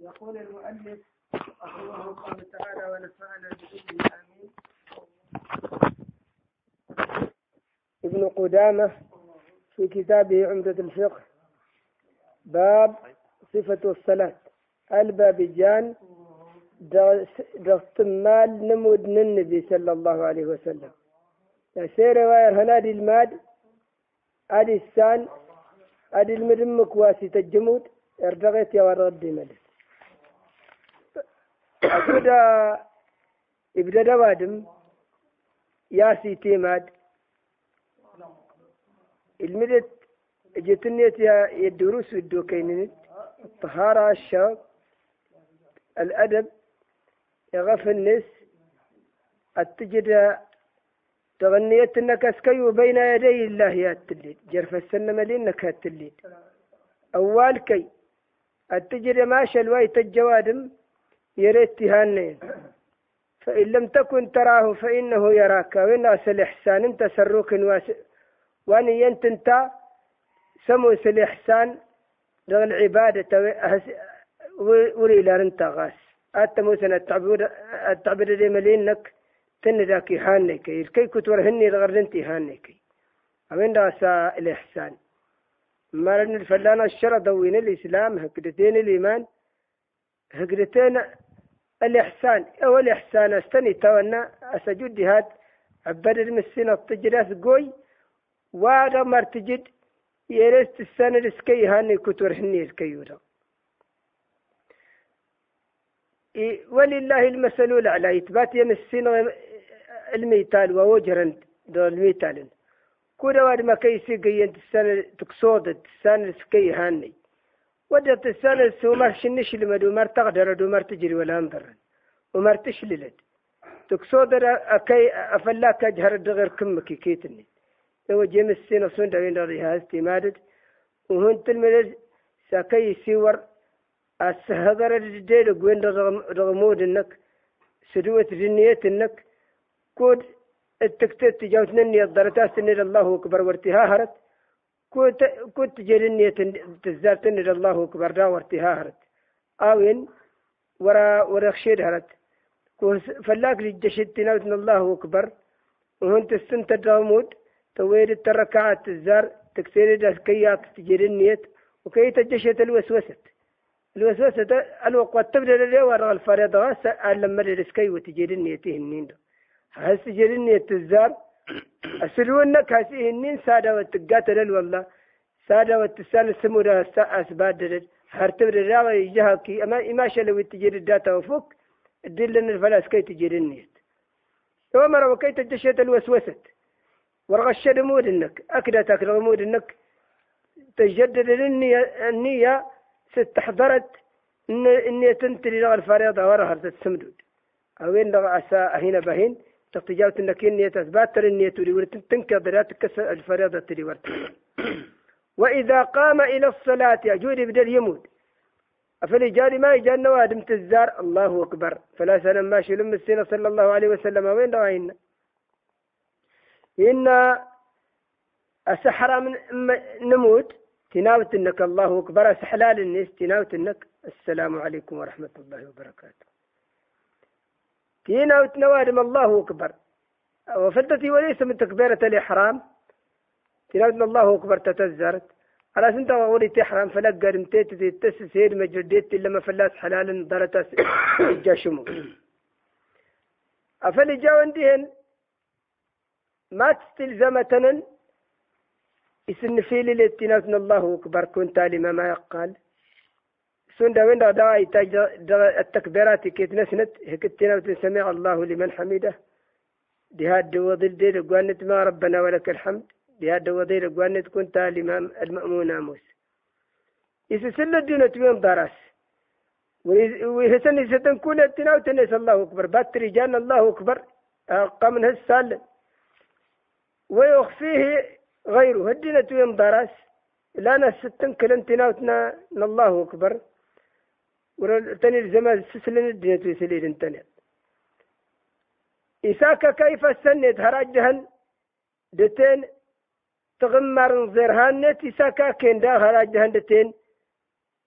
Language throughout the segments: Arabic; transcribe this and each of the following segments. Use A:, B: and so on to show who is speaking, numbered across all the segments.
A: يقول المؤلف رحمه الله تعالى ونفعنا بإذنه آمين ابن قدامة في كتابه عمدة الفقه. باب صفة الصلاة. البابجان دستمال نمود النبي صلى الله عليه وسلم. سير واير هنادي الماد؟ ادي السان؟ ادي المدمك واسي تجمود ارتغيت يا ورد ملك. أكودا إبدا دوادم ياسي تيماد المدت جتنيت يا الدروس الدوكينيت الطهارة الشوق الأدب يغف النس التجد تغنيت انك اسكيو بين يدي الله يا التليد جرف السنة ملينك التليد أول كي التجد ماشى الوايت الجوادم يريت تهانين فإن لم تكن تراه فإنه يراك. وإن أسل إحسان أنت سروك واس وأن ينتنت سموس الإحسان لغ العبادة ولي انت غاس أنت موسى التعبير التعبير دي ملينك تن ذاك هانك الكي كتور هني غير أنت هانك راسا الإحسان ما لن الفلانة الشرع دوين الإسلام هكدتين الإيمان هكدتين الإحسان أو الإحسان أستني تونا أسجد هاد عبد المسين التجراس قوي وهذا مرتجد يرست السنة السكي هاني كتور هني الكيورا ولله المثل الأعلى إثبات يمسين الميتال ووجرا دول الميتال كل واد ما كيسي قينت السنة تقصودت السنة السكي هاني ودت السنة سومر شنش لما دومر تقدر دومر تجري ولا أنظر. ومر تشللت. تقصودر أكي أفلاك أجهر دغير كم كيتني لو جيم السنة صند وين رضي هاستي مادت. وهن تلمد ساكي سيور السهدر الجديد وين رغمود انك سدوة رنية انك كود التكتت تجاوزني الضرتاس ان الله أكبر وارتهاهرت كنت كنت جرني تزارت ان الله أكبر دا وارتهاهرت آوين ورا ورا خشيد هرت فلاك للجشد تناوتنا الله أكبر. وهنت السنت الرمود تويد التركعات الزار تكسير كيات تجرنيت وكي تجشت الوسوسة. الوسوسة الوقت تبدأ للي ورا الفريضة. لما الرسكي وتجرنيته النين هل تجرنيت الزار أسلونك هسيه النين سادة وتقاتل والله. سادة وتسال أسباد هرتب الرابع يجهكي أما إما شلو تجري الداتا وفوق الدل الفلاس كي تجري النيت. ومر وكي تجشت الوسوسة. ورغشد مود إنك اكدتك رغمود إنك. تجدد النية النية ستحضرت ان اني تنتري الفريضة ورها تتسمدود أو ان عسى هنا بهين تقتجاوت انك النية تثبات تري ورتنكر لا تكسر الفريضة تري ورت وإذا قام إلى الصلاة يجود بدل يموت. أفلجاري ما يجان نوادم تزار الله أكبر. فلا سلام ماشي لم السنة صلى الله عليه وسلم. وين رأينا إن أسحر من نموت. تناوت إنك الله أكبر. أسحلال الناس تناوت إنك. السلام عليكم ورحمة الله وبركاته. تناوت نوادم الله أكبر. وفلتتي وليس من تكبيرة الإحرام. تناوت الله أكبر تتزرت. على سنت وغولي تحرم فلق قرمتيت تسسير مجرديت لما فلاس حلال درت جاشمو أفلي جاو عندهن ما تستلزمتنا إسن في للاتنافنا الله أكبر. كنت لما ما يقال. سن دا وين دا التكبيرات كيت نسنت هيك سمع الله لمن حمده. دهاد وضل دي قوانت ما ربنا ولك الحمد. دهاد وضل قوانت كنت الإمام المأمون ناموس يسسل الدونة وين درس ويهسن يستن كون التناوت الله أكبر. بات رجال الله أكبر. قام هالسال. ويخفيه غيره. هدنة يوم درس لا نستن كلنتنا وتنا الله أكبر. ورتني الزمان سسلن الدنيا تسليل انتنا إساك كيف السنة؟ هراجهن دتين تغمر زرهان. نت إساك كين دا هراجهن دتين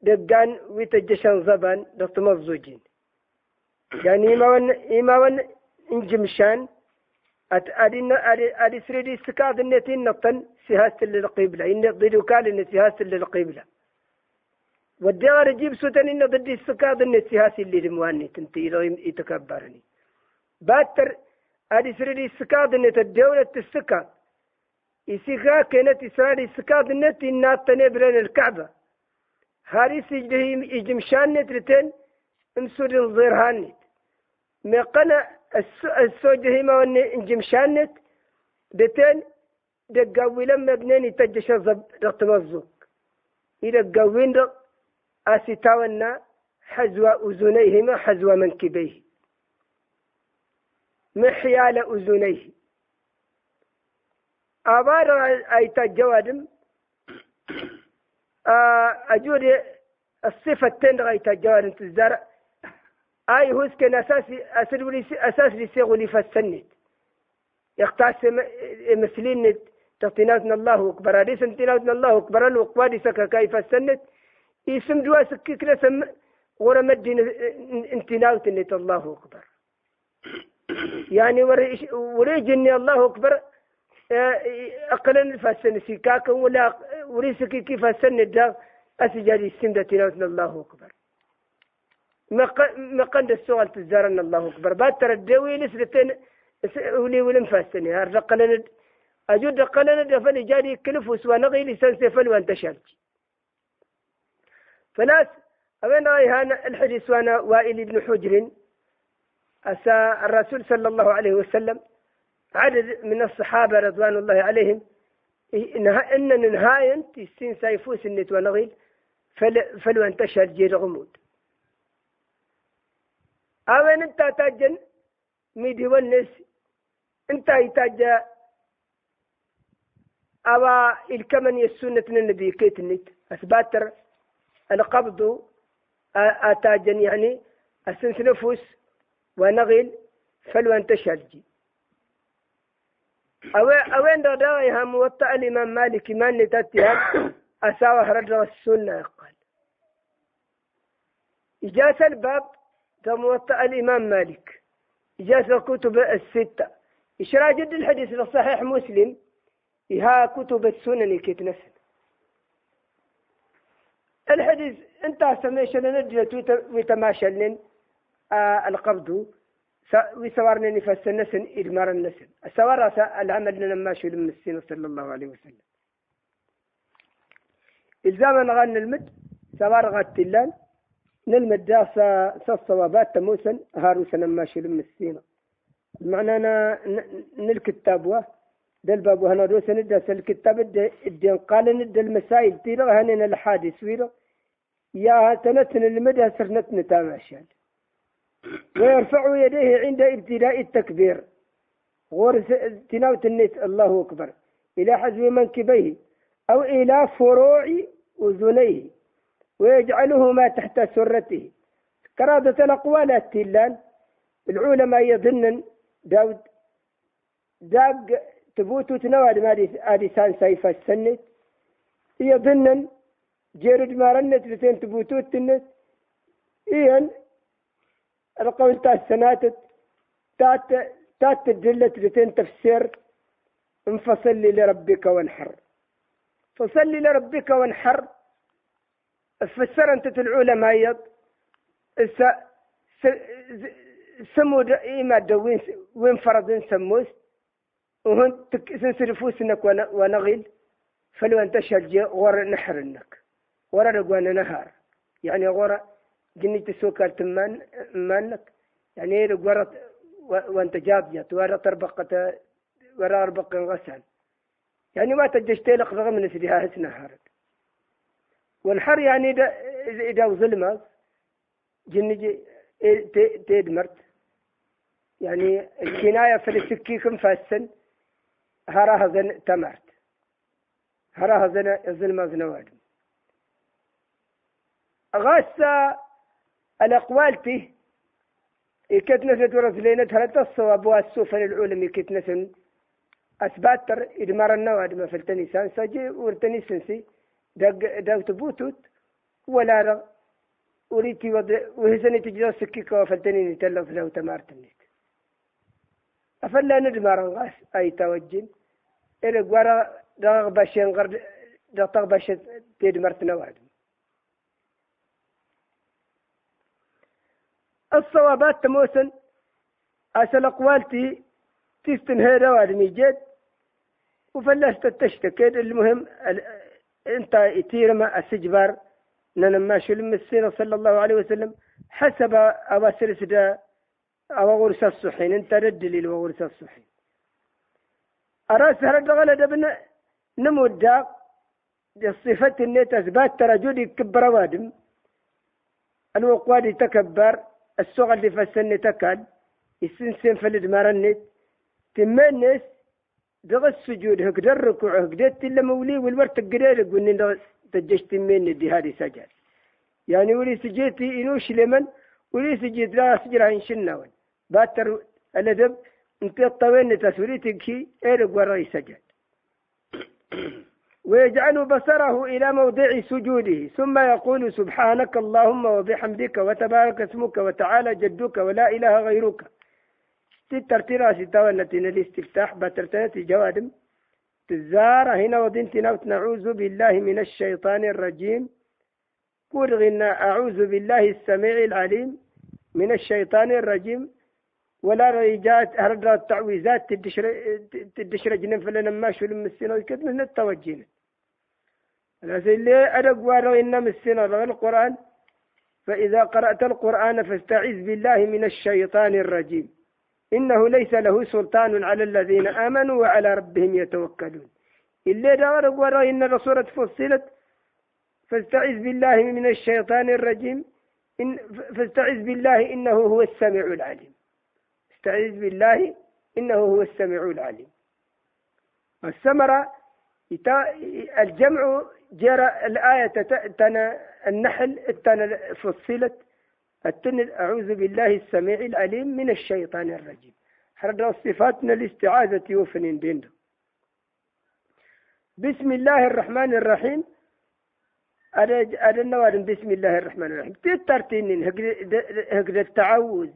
A: دقان ويتجشن زبان دقت مزوجين يعني إيمان إيمان إنجمشان أت أدينا أدي أدي سريدي سكاد النتين نطن سهاست للقبلة. إن ضد وكال إن للقبلة. والدار يجيب سوتن إن ضد السكاد إن سهاس اللي دمواني تنتي يتكبرني باتر أدي سريدي سكاد إن الدولة السكاد إسيغا كانت إسرائيل السكاد إن تنبرن الكعبة هاري سجدهم إجمشان نترتين امسود الظهراني مقنا السوجه ما وني انجمشانت دتين دقاوي لما بنين يتجش الزب رقت مزوك إذا قاوين رق أسيتاونا حزوى أذنيهما حزوى منكبيه. محيال أذنيه. أبار أيتا جوادم أجود الصفة تندغ أيتا جوادم تزدرع آي هوس كان أساسي أساس ولي أساس لي سيغ ولي فسنت يختاس مثلين تطيناتنا الله هذه سنتيناتنا الله أكبر الوقوادي سكا كيف السنت اسم دوا سكك لسم ورا مدين انتناوت نت الله أكبر. يعني وري جني الله أكبر اقلا فسن سكاك ولا وري كيف السنت دا اسجاري السندة تناوتنا الله أكبر. مقند السؤال تزارن الله أكبر. بعد ترى الدوي نسلتين ولي ولم فاستني هرقلنا أجود قلنا دفن جاري كلف وسوى نغي لسان سيفل وأنت شالج فناس أبين هانا الحديث وأنا وائل بن حجر. أسى الرسول صلى الله عليه وسلم عدد من الصحابة رضوان الله عليهم إن نهاية تسين سيفوس النت ونغيل فل فلو انتشر جير غمود. أوين أنت تاجن ميدي ونس أنت يتاجا أوا إلكمن يسنة النبي كيت النت أثباتر القبض أتاجن يعني أسنس نفوس ونغل فلو تشالجي أوين دا هم موطأ الإمام مالك ما نتاتيها أساوه رجل السنة قال إجاز الباب كموطأ الإمام مالك. إجازة الكتب الستة. إشراء جد الحديث لصحيح مسلم. إها كتب السنن كتنسل الحديث انت سميش لنا ويتماشلن آه القبض وسوارنا نفس النسن إدمار النسن السوار العمل لنا ما شو صلى الله عليه وسلم. إلزاما غن المد سوار غتلان نلمد صوابات تموسن هاروسا ماشي لم السينا معنى أنا نلكتاب واه دل باب هنا روسا ندى الكتاب الدين قال ندى المسائل تيرا هنين الحادث ويرا يا تنتن المدى سرنت نتاماشان ويرفع يديه عند ابتداء التكبير. غور تناوت النت الله أكبر. إلى حزو منكبيه أو إلى فروع أذنيه. ويجعلهما تحت سرته. كرادة الأقوال التلان. العلماء يظنن داود داق تبوتو تنواد ما سان سيف السنت يظنن جيرد ما رنت لتين تبوتو تنت إيان القول تاع السناتت تات تات الدلة لتين تفسير. انفصل لربك وانحر. فصل لربك وانحر. فسر أنت العلماء يض سمو إيما دوين وين فرض سموس. وهن سنسرفو سنك ونغيل. فلو أنت شجع غور نحر انك ورا رقوانا نهار. يعني غورا جني تسوكر تمان مانك. يعني رقورا وانت جابجت ورا تربقة ورا أربق غسل يعني ما تجشتلق رغم من سديها هسنا هارك. والحر يعني إذا إذا ظلمة جنجي تدمرت يعني الكناية في السكيكم فاسن. هراها زن تمرت هراها زن ظلمة زنواد غاسة الأقوال تي كتنسة ورسلينة هل الصواب والسوف للعلم. كتنسن أثبات إدمار النواد ما في التنسان سجي ورتنسنسي دق دق تبوتوت ولا رغ وريتي وهزني تجي سكيك وفلتني تلف له تمارتني أفلا ندمر غاس أي توجن إلى قرا دغ بشين غرد دغ بش تدمرتنا واحد الصوابات تموسن أسأل أقوالتي تستنهي رواد ميجد وفلست تشتكيد المهم انت يتيرما السجبار ننما شو المسيرة صلى الله عليه وسلم حسب أبا سرسدا أو غرس الصحين انت رد لي وغرس الصحين أراس هرد غلد ابن نمود الصفة النيت أثبات ترى كبر وادم الوقواد تكبر السوغ اللي فسن تكاد السنسن فلد مرنت تمنس دغ السجود هكذا الركوع هكذا تلا مولي والورت قرير قلنا تجشت من دي هذه سجد يعني ولي سجيتي إنوش لمن ولي سجيت لا سجرها إن شناون. باتر الأدب انت الطوين تسوريتك إيرق ورأي سجد ويجعل بصره إلى موضع سجوده ثم يقول سبحانك اللهم وبحمدك وتبارك اسمك وتعالى جدك ولا إله غيرك. تترتيرا ستاوى التي الاستفتاح بترتنة جوادم. تزار هنا ودنتنا نعوذ بالله من الشيطان الرجيم. قرغنا أعوذ بالله السميع العليم من الشيطان الرجيم. ولا ريجات التعويذات تدشر جنن فلنا ما شو المسينا وكذا من اللي أدق وارو إن مسينا القرآن. فإذا قرأت القرآن فاستعذ بالله من الشيطان الرجيم. إنه ليس له سلطان على الذين آمنوا وعلى ربهم يتوكلون. اللي دار ورا إن الرسولة فصلت. فاستعذ بالله من الشيطان الرجيم. إن فاستعذ بالله إنه هو السميع العليم. استعذ بالله إنه هو السميع العليم. الثمرة الجمع جرى الآية تنا النحل التنا فصلت. التن أعوذ بالله السميع العليم من الشيطان الرجيم. حرد صفاتنا الاستعاذة وفنين بين بسم الله الرحمن الرحيم. أنا النوادم بسم الله الرحمن الرحيم. تترتين هكذا التعوذ.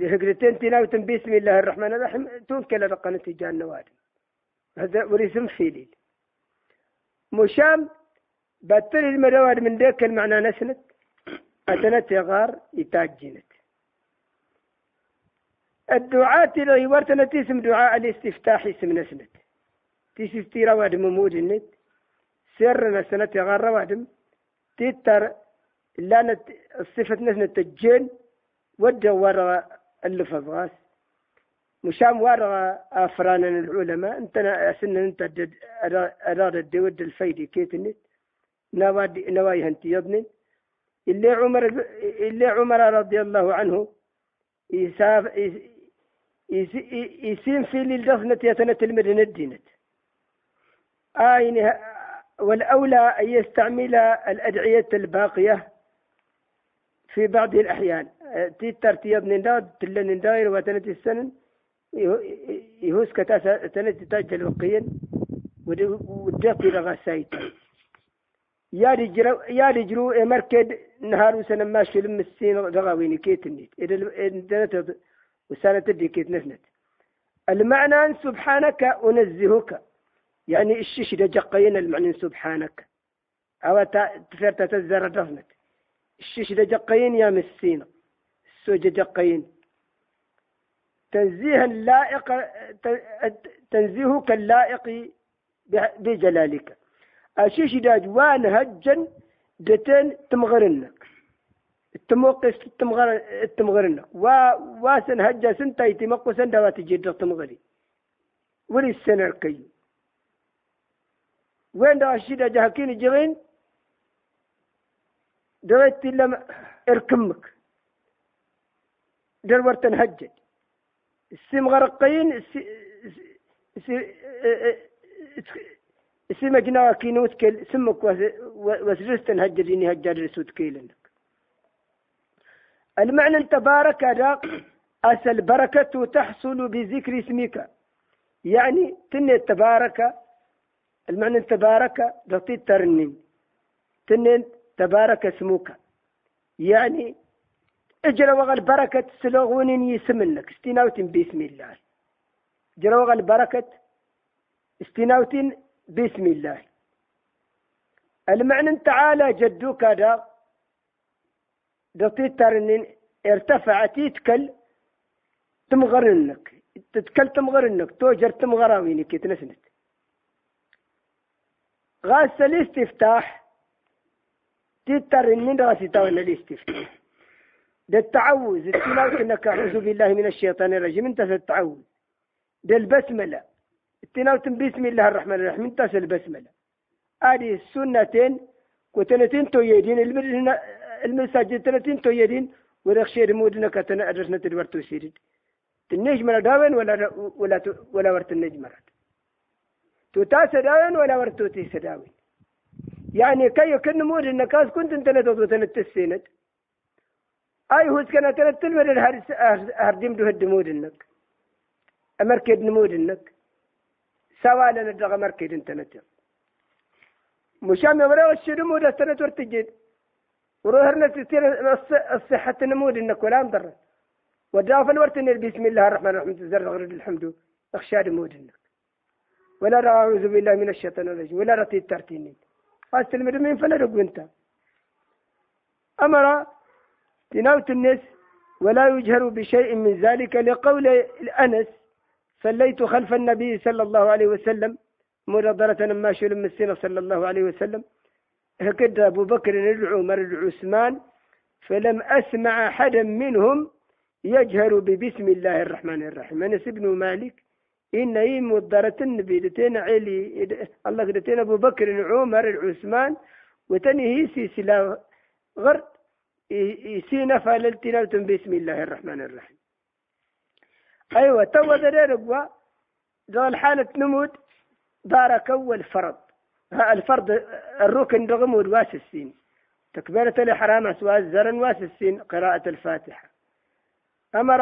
A: هكذا تناوتن بسم الله الرحمن الرحيم. توكل رقنا تجاه النوادم هذا ورسم فيليل مشام بطل المدواد من ذاك المعنى نسنت أتنت غار يتاجنت الدعاء تلو ورتنا تسم دعاء الاستفتاح اسم نسنت تسفتي رواد ممود النت سر نسنة غار روادم تتر لانت الصفة نسنة الجن ودى ورا اللفظ غاس. مشام ورا أفران العلماء انت سنة انت أراد الدود الفيدي كيتنت نوادي نواي هنتي يضنت اللي عمر اللي عمر رضي الله عنه يساف يسين في للدفنة يتنة المدينة الدينة. آين والأولى أن يستعمل الأدعية الباقية في بعض الأحيان. تيتر تيض ننداد تلن نداير وتنة السنن. يهوس كتاسة تنة تاج وقيا ودقي لغا سايتا يا رجرو يا رجرو مركد نهار وسنة ما شلم السين رغاوين كيت النيت. إذا وسنة تدي كيت نسنت المعنى سبحانك أنزهك. يعني الشيش ده جقين المعنى سبحانك. أو تفرت تزر دفنت الشيش ده جقين يا مسين. السوج جقين تنزيها اللائق تنزيهك اللائق بجلالك. أشيش داج وان هجن دتين تمغرنا التموقس التمغر التمغرنا وا واسن هجا سنتا يتمقو سنتا واتجد تمغري. ولي السنة الكي وين دا الشيدا جهكين جغين؟ دويت لما إركمك. دلور تنهجد السم غرقين اسمك جنا كينوت كل سمك وسرستن هجريني هجر رسوت كيلنك المعنى تبارك هذا أس البركة تحصل بذكر اسمك. يعني تن التبارك المعنى تبارك دقيت ترنين. تن تبارك اسمك. يعني اجرى وغل بركة سلوغون يسمنك. استناوتين بسم الله. اجرى وغل بركة استناوتين بسم الله. المعنى تعالى جدوك هذا. دطيتر ان ارتفعت يتكل تمغرنك. تتكل تمغرنك. توجر تمغراوينك. يتنسنت. غاس الاستفتاح تتر ان غاسي الاستفتاح ده التعوذ التلاوة انك أعوذ بالله من الشيطان الرجيم. انت التعوذ ده البسملة التلاوة بسم الله الرحمن الرحيم. انت البسملة هذه السنتين وتنتين تويدين. المساجد تنتين تويدين. ورخشي رمودنا كتنا أدرسنا تدورتو سيرد. النجمة داون ولا ولا ولا ورت النجمة تاس داون ولا ورتو تيس داون يعني كي كن مود النكاس كنت انت لا تنتسينت. أي هو كان تنتل من الهرس هردم ده الدمود انك امركد نمود انك سوالا ندغ مركد انت نتل مشام يمرا الشرمود استنت ورتجد وروهرنا تسير الصحة نمود انك ولا مضر ودافع الورت بسم الله الرحمن الرحيم. تزر غرد الحمد. أخشى نمود انك ولا أعوذ بالله من الشيطان الرجيم. ولا رتي الترتينين فاستلم من فلا انت. أمر تناوت النس ولا يجهر بشيء من ذلك لقول الأنس صليت خلف النبي صلى الله عليه وسلم مرضرة ما شلم السنة صلى الله عليه وسلم هكذا أبو بكر يدعو مرد عثمان فلم أسمع أحدا منهم يجهر ببسم الله الرحمن الرحيم. أنس بن مالك إن إيم مضرة النبي دتين علي الله دتين أبو بكر عمر عثمان وتنهي سلسلة غرد يسينا فالتناوت بسم الله الرحمن الرحيم أيوة تو ذا دول حالة نمود بارك أول فرض الفرض الركن رغمود واس السين تكبيرة الإحرام أسواء الزرن واس السين قراءة الفاتحة أمر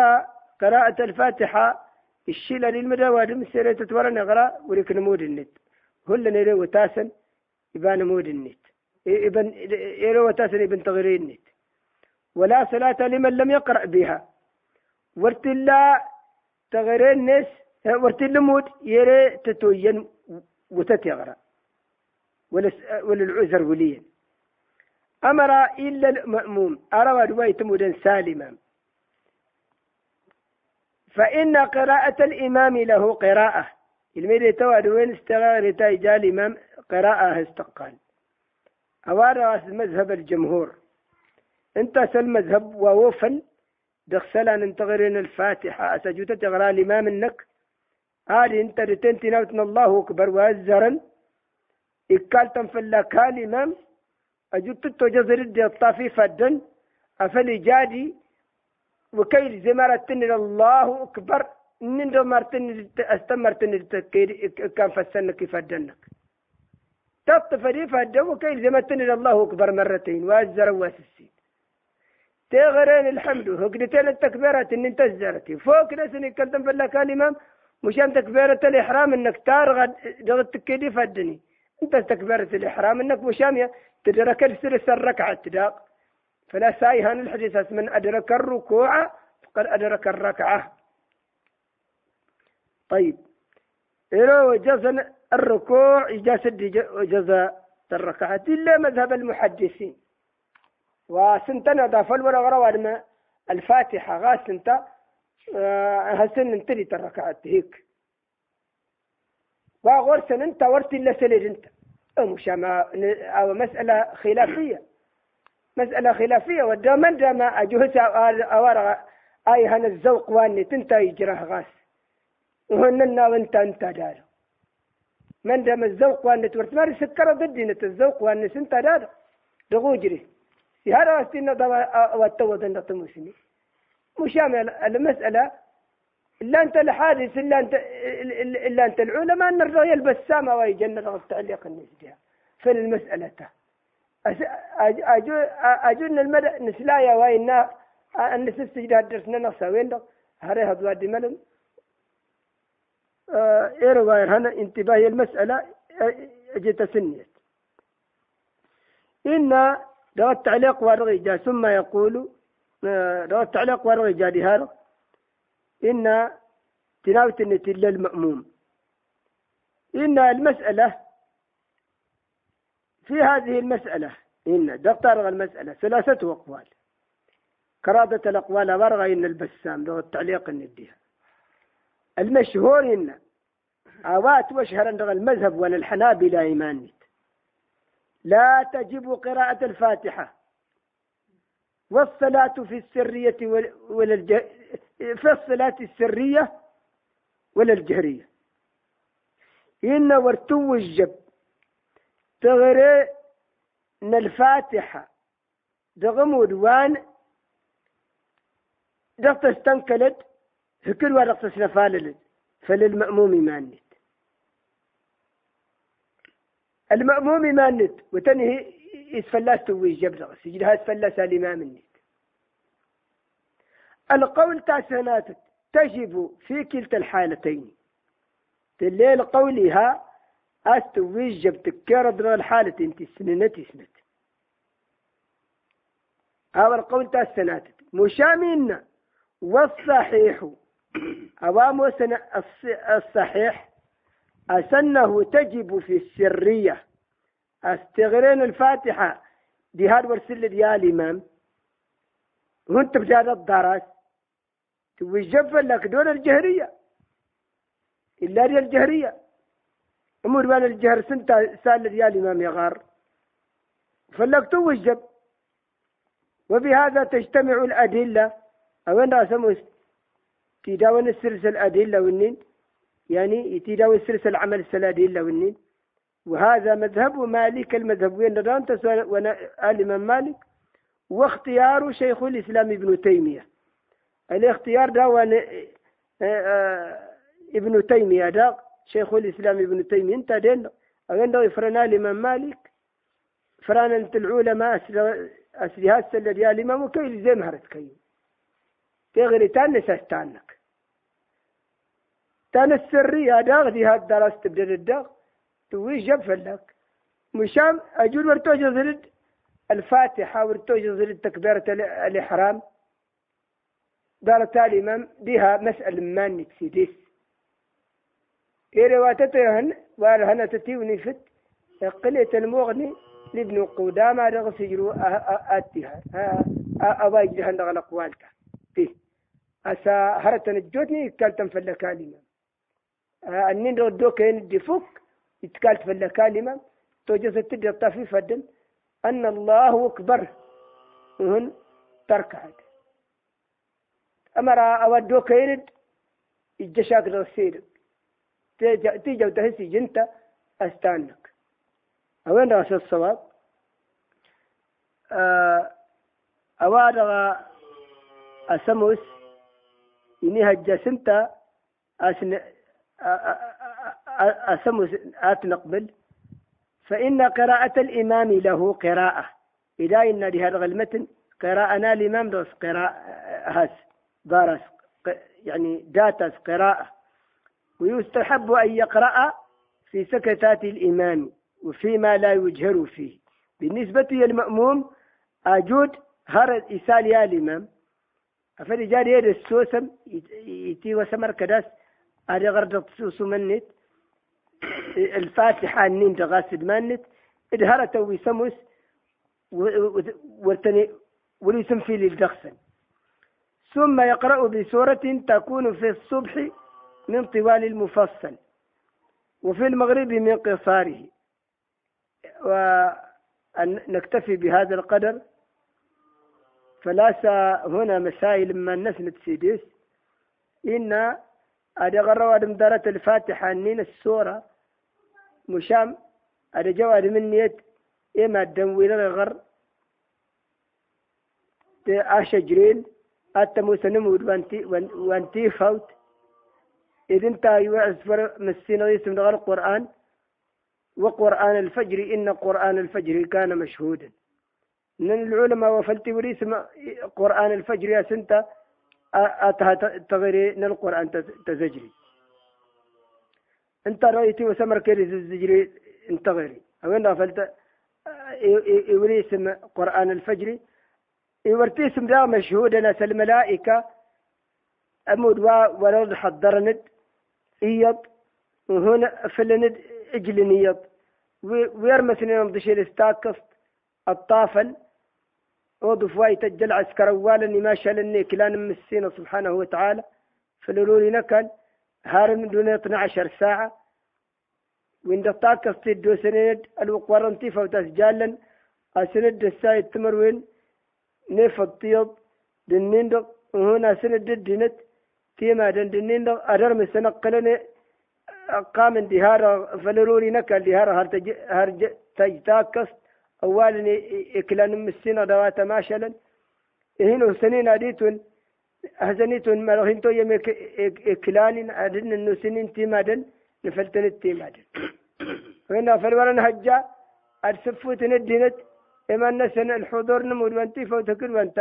A: قراءة الفاتحة الشيلة للمدواد مسيرة تتورن اغرا ولك نمود النت هل نري وتاسن يبان مود النت ابن يري وتاسن ابن تغيير النت ولا صلاة لمن لم يقرأ بها. ورتلا تغرين نس ورتلا موت يري تتوين وتتغرى وللعذر وليا. أمر إلا المأموم. أرى رواية مدن سالما. فإن قراءة الإمام له قراءة. الميدي تواد وين استغار تايجا الإمام قراءة استقال. أوارى مذهب الجمهور. انت سل مذهب ووفل دخسلا ننتغرين الفاتحة. أسجد تغرى الإمام النك؟ هذه انت رتنتي نوتنا الله أكبر وأزرا إكال تنفلا كالإمام أجدت تجزر الدي الطافي فدا أفلي جادي وكيل زمرتني الله أكبر. من دمرتني استمرتني كان فسنك فدنك تطفري فدا وكيل زمرتني الله أكبر مرتين. وأزرا واسسين تغرين الحمد. هقدتين التكبيرات ان انت زرتي فوق كلتم في كان الامام مشان تكبيرة الإحرام إنك تارغد دغت تكيدي فدني. أنت تكبيرة الإحرام إنك مشامية تدرك السلس الركعة تداق فلا سايهان الحديث من أدرك الركوع فقد أدرك الركعة. طيب. إذا وجز الركوع يجسد جزاء الركعة إلا مذهب المحدثين. وسنتنا دا فلورا غرا وادما الفاتحة غا سنتا آه، هسن انتري تركعت هيك. وغور سن انت ورتي إلا سليد انت. مش أو مسألة خلافية. مسألة خلافية ودا من اجهز اوارا آي هن الزوق واني تنتا يجره غاس. وهننا وانت انت دار من دام الزوق واني تورت ماري سكر ضدي الزوق واني سنتا دار دغوجري هذا استنا والتوض عند المسلمين مشامل المسألة إلا أنت الحادث إلا أنت إلا أنت العلماء أن الرجل يلبس سامة ويجنة التعليق النسبة في المسألة أجو أجون المدى نسلايا وإن الناس استجد درسنا نصا وين هذا دي ملم. إيه رواية هنا انتباه المسألة جت سنيت. إن ده التعليق ورغي جا ثم يقول ده التعليق ورغي جا هذا إن تناوت النتيجة المأموم إن المسألة في هذه المسألة إن دكتور المسألة ثلاثة أقوال. كرادة الأقوال ورغى إن البسام لغة التعليق النديها المشهور إن أوات وشهر المذهب ولا الحنابلة إيمانيت لا تجب قراءة الفاتحة. والصلاة في السرية ولا الجه... في الصلاة السرية ولا الجهرية. إن ورتو الجب تغري من الفاتحة دغم ودوان دغت استنكلت هكل ورقت سنفاللت فللمأموم مانت المأموم مانت وتنهي يسفلاس توي جبر سجل هاي سفلاس الإمام النت القول تاسنات تجب في كلتا الحالتين. الليل قولها أستوي جب تكرر الحالة انت سننتي سنت هذا القول تاسنات مشامين والصحيح. أوام الصحيح. أسنه تجب في السرية. أستغرين الفاتحة. دي هاد ورسل يا الإمام وانت بجاد الدرس توجب لك دون الجهرية. إلا دي الجهرية. أمور بان الجهر سنتا سال يا الإمام يغار فلك توجب وبهذا تجتمع الأدلة. أو أن سمو تداون السلسل الأدلة والنين يعني تداون السلسل العمل الأدلة والنين وهذا مذهب مالك المذهب وين الإمام مالك؟ واختيار شيخ الإسلام ابن تيمية. الاختيار ده آه، آه، ابن تيمية ده شيخ الإسلام ابن تيمية. انت دين؟ أغنى فرنا الإمام مالك؟ فرنا انت العلماء أسلي السلة يا الإمام وكيل زي مهرت كي تغري تانس استانك تان السرية داغ دي هاد دراسة تبدأ الداغ توي جب فلك مشام أجول ورتوج زرد الفاتحة ورتوج زرد تكبيرة الإحرام. دارت الإمام بها مسألة ما نتسيديس إيه واتتهن وارهن تتيوني فت قلت المغني لابن قدامى رغس يجرو آتها أواجد هن. رغل أقوالك فيه أسا هرتن الجوتني كالتن فلك الإمام أنين ردوك يندي فوق يتكالت في الكلمة توجد تدي الطفي فدن أن الله أكبر. هن تركع أمر أودو كيرد الجشاك الغسير تيجا وتهسي جنتا أستانك. أوين رأس الصواب؟ أوادغ أسموس إني هجسنتا أسن أسمو آت نقبل. فإن قراءة الإمام له قراءة. إذا إن لهذا المتن قراءنا الإمام دوس قراءة هاس دارس يعني داتس قراءة. ويستحب أن يقرأ في سكتات الإمام وفيما لا يجهر فيه. بالنسبة للمأموم أجود هر إسال يا الإمام. أفرجال يد السوسم يتي وسمر كداس. أري غرد تسوس منت الفاتحة نين تغاسد مانت إدهرة ويسمس ورتني وليسم في للدخسن ثم يقرأ بسورة تكون في الصبح من طوال المفصل. وفي المغرب من قصاره. ونكتفي بهذا القدر. فلاس هنا مسائل ما الناس نتسيديس. إن أدغر ودم دارت الفاتحة نين السورة. مشام أدا جواد من نيت إما الدموين الغر أشجرين أتمو سنمود وانتي, وانتي فوت. إذن تايو أسفر مسينا يسم دغر القرآن وقرآن الفجر إن قرآن الفجر كان مشهودا. من العلماء وفلتي وريسم قرآن الفجر يا سنتا. أتها تغيري من القرآن تزجري. أنت رأيتي وسمر كيري زجري انت غيري وين فلت يوريسم قرآن الفجر. يورتيسم دا مشهود ناس الملائكة أمود ورد حضرند إيض وهنا فلند إجل نيض ويرمسني نمضش الاستاكست الطافل. وضف واي تجل عسكر والا ما شالني كلان مسينا سبحانه وتعالى. فلولي نكل هارم دون 12 ساعة. وين دطاك دو سند الوقورنتي فوتاس جالا أسند السايد تمروين نيف الطيب دنيندق وهنا سند الدينت تيما دن دنيندق أدر مسنقلني قام دهار فلروني نكا دهار هرج تجتاكس أولا إكلان مسينا دوات ماشلا. هنا سنين أديتون هزنيتون مالهين تو يمك إكلان أدن إنه سنين تيمادن نفلتن التيمادن. هنا فالورن هجا أرسفوت ندينت إما نسن الحضور نمود وانتي فوتكل وانت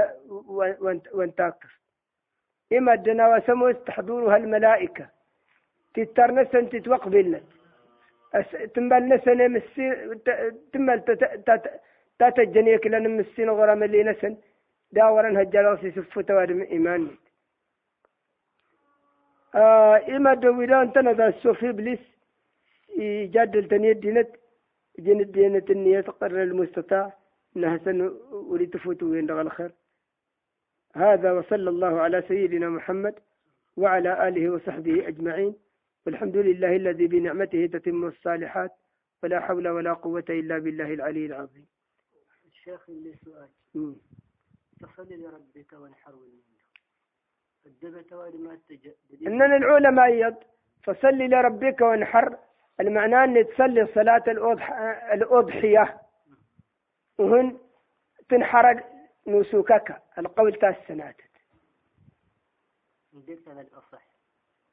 A: وانت وانتاكس. إما الدنا وسموت تحضورها الملائكة. تترنسن تتوقبلت تنبال نسن مسي تنبال تتجنيك لأن مسين غرام اللي نسن. داورا هجالوسي سفو توادم إيماني آه إما دويدان تنذا السوفي بليس. يجادل تنية دينت. جنت دينة النية تقرر المستطاع. إنها سن ولتفوتوا وين الخير هذا وصلى الله على سيدنا محمد وعلى آله وصحبه أجمعين. والحمد لله الذي بنعمته تتم الصالحات ولا حول ولا قوة إلا بالله العلي العظيم.
B: الشيخ اللي سؤال فصل لربك وانحر
A: ما إننا العلماء يد فصل لربك وانحر. المعنى أن تصلي صلاة الأضحية. وهن تنحر نسوكك القول تاس سناتت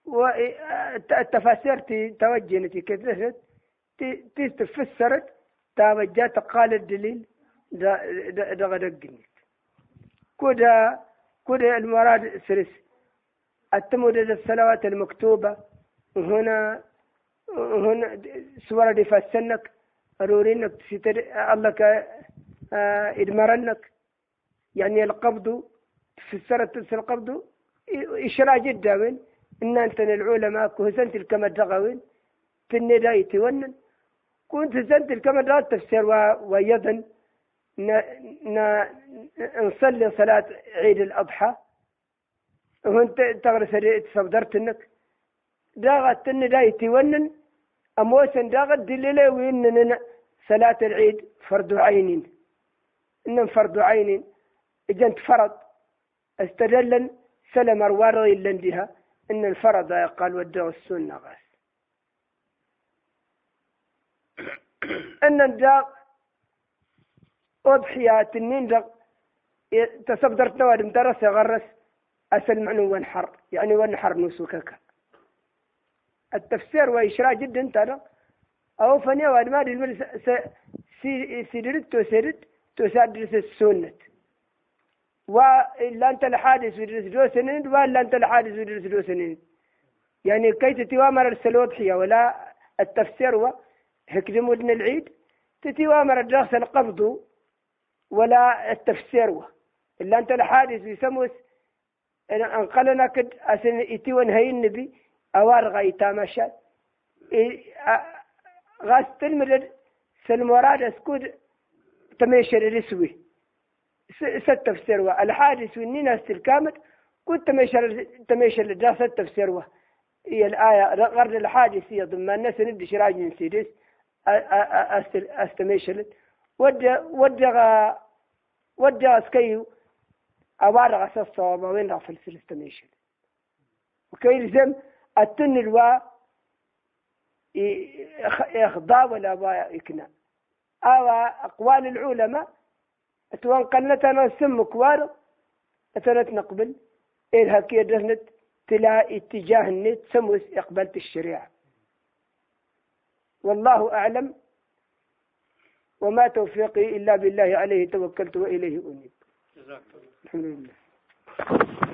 A: والتفاسير توجهنتي كيف تفسرت توجهت قال الدليل دغدقني كودا كودا المراد سرس. التمودد الصلوات المكتوبة. هنا هنا سورة دي فسنك أرورينك الله ك آه، إدمرنك. يعني القبض السرة القبض إشراء جدا وين إن أنت العلماء كهسنت الكما دغوين في النداء تونن كنت سنت الكما تفسير ويضن نصلي صلاة عيد الأضحى وانت تغرس تصدرت انك داغت ان دا يتونن اموسن داغت دليلة وين صلاة العيد فرض عين ان فرض عين اجنت فرض استدلن سلم اروار لندها إن الفرض قال ودع السنة. غاس إن الداغ أضحيات النين تصبدرت نوادم درس غرس أسل معنو ونحر يعني ونحر نسوكك. التفسير وإشراء جدا ترى أو فني واد ما دي سيدرت تسرد تسادرس السنة. ولا أنت الحادث ودرس دو سنين ولا أنت الحادث ودرس دو سنين. يعني كي تتوامر السلوضحية ولا التفسير و هكذا العيد تتوامر الدرس القبض ولا التفسير إلا أنت الحادث يسموس إن أنقلنا كد أسن إتي ونهي النبي أوار غايتا مشاد غاس تلمدد سلموراد أسكود تميشر رسوي ست تفسير الحادث والنين استلكامت كنت تميشر تميشر لدراسة تفسير هي الآية غرد الحادث هي ضمن الناس ندي شراج من سيدس استميشلت ودى ودى ودى اسكيو أبار غسس صوابا وين رافل سلستميشن وكي زم التن الوا يخضع ولا با يكنا. أو أقوال العلماء أتوان قلتنا سم كوار أتنت نقبل إلها كي دهنت تلا اتجاه النت سموس إقبلت الشريعة. والله أعلم وما توفيقي إلا بالله عليه توكلت وإليه أنيب. الحمد لله.